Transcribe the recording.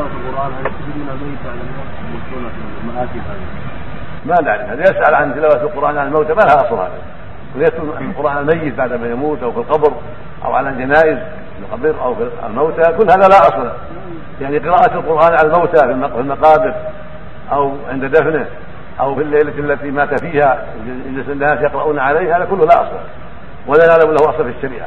القرآن هل في المآتي هذه؟ ما نعرف هذا يسأل عن تلاوة القرآن على الموتى ما لها أصل هذا. ويتلو القرآن الميت بعد ما يموت أو في القبر أو على الجنائز في القبر أو في الموتى؟ كل هذا لا أصل. له يعني قراءة القرآن على الموتى في المقابر أو عند دفنه أو في الليلة التي مات فيها يجلس الناس يقرؤون عليه هذا كله لا أصل. ولا يعلم له أصل في الشريعة.